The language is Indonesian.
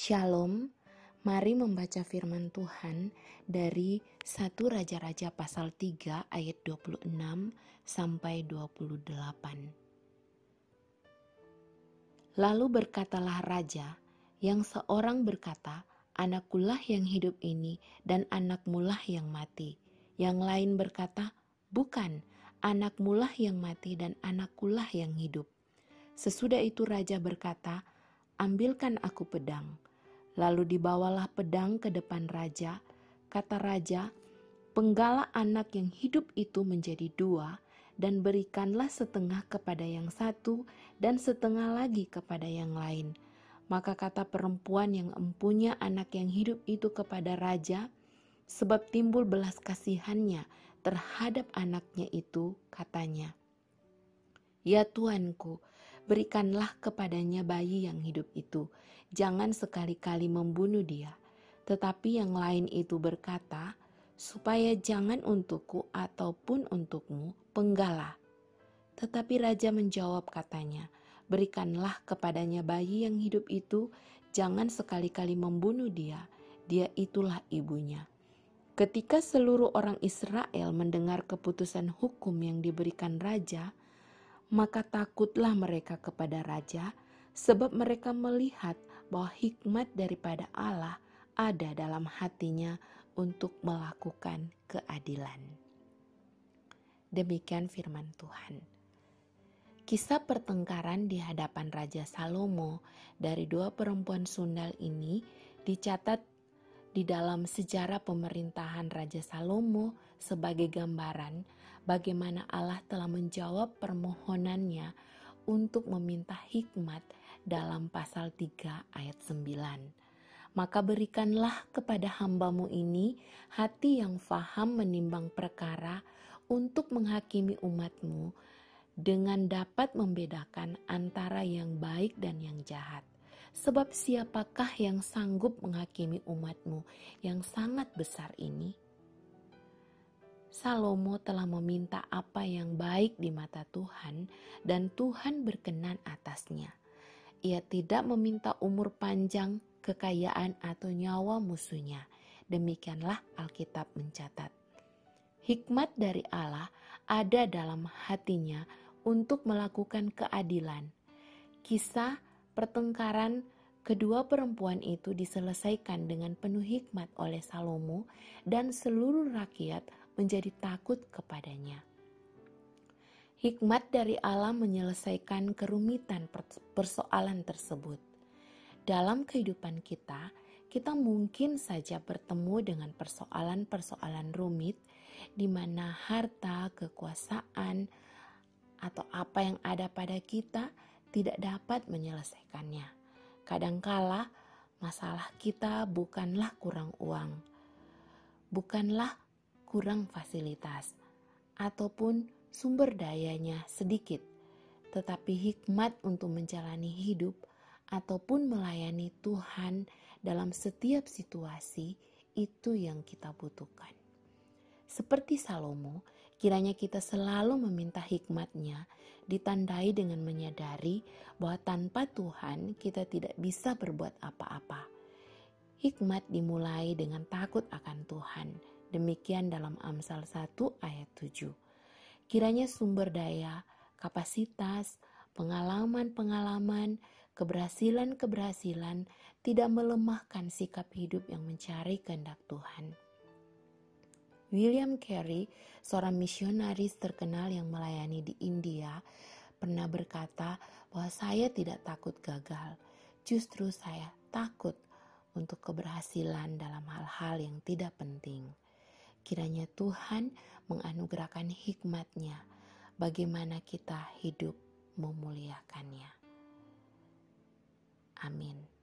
Shalom, mari membaca firman Tuhan dari 1 Raja-Raja pasal 3 ayat 26 sampai 28. Lalu berkatalah raja, yang seorang berkata, anakkulah yang hidup ini dan anakmulah yang mati. Yang lain berkata, bukan, anakmulah yang mati dan anakkulah yang hidup. Sesudah itu raja berkata, ambilkan aku pedang Lalu dibawalah pedang ke depan raja. Kata raja, penggala anak yang hidup itu menjadi dua, dan berikanlah setengah kepada yang satu dan setengah lagi kepada yang lain. Maka kata perempuan yang empunya anak yang hidup itu kepada raja, sebab timbul belas kasihannya terhadap anaknya itu, katanya, Ya Tuanku, berikanlah kepadanya bayi yang hidup itu. Jangan sekali-kali membunuh dia. Tetapi yang lain itu berkata, supaya jangan untukku ataupun untukmu penggala. Tetapi raja menjawab katanya, berikanlah kepadanya bayi yang hidup itu, jangan sekali-kali membunuh dia, dia itulah ibunya. Ketika seluruh orang Israel mendengar keputusan hukum yang diberikan raja, maka takutlah mereka kepada raja, sebab mereka melihat bahwa hikmat daripada Allah ada dalam hatinya untuk melakukan keadilan. Demikian firman Tuhan. Kisah pertengkaran di hadapan Raja Salomo dari dua perempuan sundal ini dicatat di dalam sejarah pemerintahan Raja Salomo sebagai gambaran bagaimana Allah telah menjawab permohonannya untuk meminta hikmat dalam pasal 3 ayat 9. Maka berikanlah kepada hambamu ini hati yang faham menimbang perkara untuk menghakimi umatmu dengan dapat membedakan antara yang baik dan yang jahat. Sebab siapakah yang sanggup menghakimi umatmu yang sangat besar ini? Salomo telah meminta apa yang baik di mata Tuhan, dan Tuhan berkenan atasnya. Ia tidak meminta umur panjang, kekayaan, atau nyawa musuhnya. Demikianlah Alkitab mencatat. Hikmat dari Allah ada dalam hatinya untuk melakukan keadilan. Kisah pertengkaran kedua perempuan itu diselesaikan dengan penuh hikmat oleh Salomo dan seluruh rakyat menjadi takut kepadanya. Hikmat dari Allah menyelesaikan kerumitan persoalan tersebut. Dalam kehidupan kita, kita mungkin saja bertemu dengan persoalan-persoalan rumit di mana harta, kekuasaan, atau apa yang ada pada kita tidak dapat menyelesaikannya. Kadangkala masalah kita bukanlah kurang uang, bukanlah kurang fasilitas, ataupun sumber dayanya sedikit, tetapi hikmat untuk menjalani hidup ataupun melayani Tuhan dalam setiap situasi itu yang kita butuhkan. Seperti Salomo, kiranya kita selalu meminta hikmatnya, ditandai dengan menyadari bahwa tanpa Tuhan kita tidak bisa berbuat apa-apa. Hikmat dimulai dengan takut akan Tuhan, Demikian dalam Amsal 1 ayat 7. Kiranya sumber daya, kapasitas, pengalaman-pengalaman, keberhasilan-keberhasilan tidak melemahkan sikap hidup yang mencari kehendak Tuhan. William Carey, seorang misionaris terkenal yang melayani di India, pernah berkata bahwa saya tidak takut gagal, justru saya takut untuk keberhasilan dalam hal-hal yang tidak penting. Kiranya Tuhan menganugerahkan hikmatnya bagaimana kita hidup memuliakannya. Amin.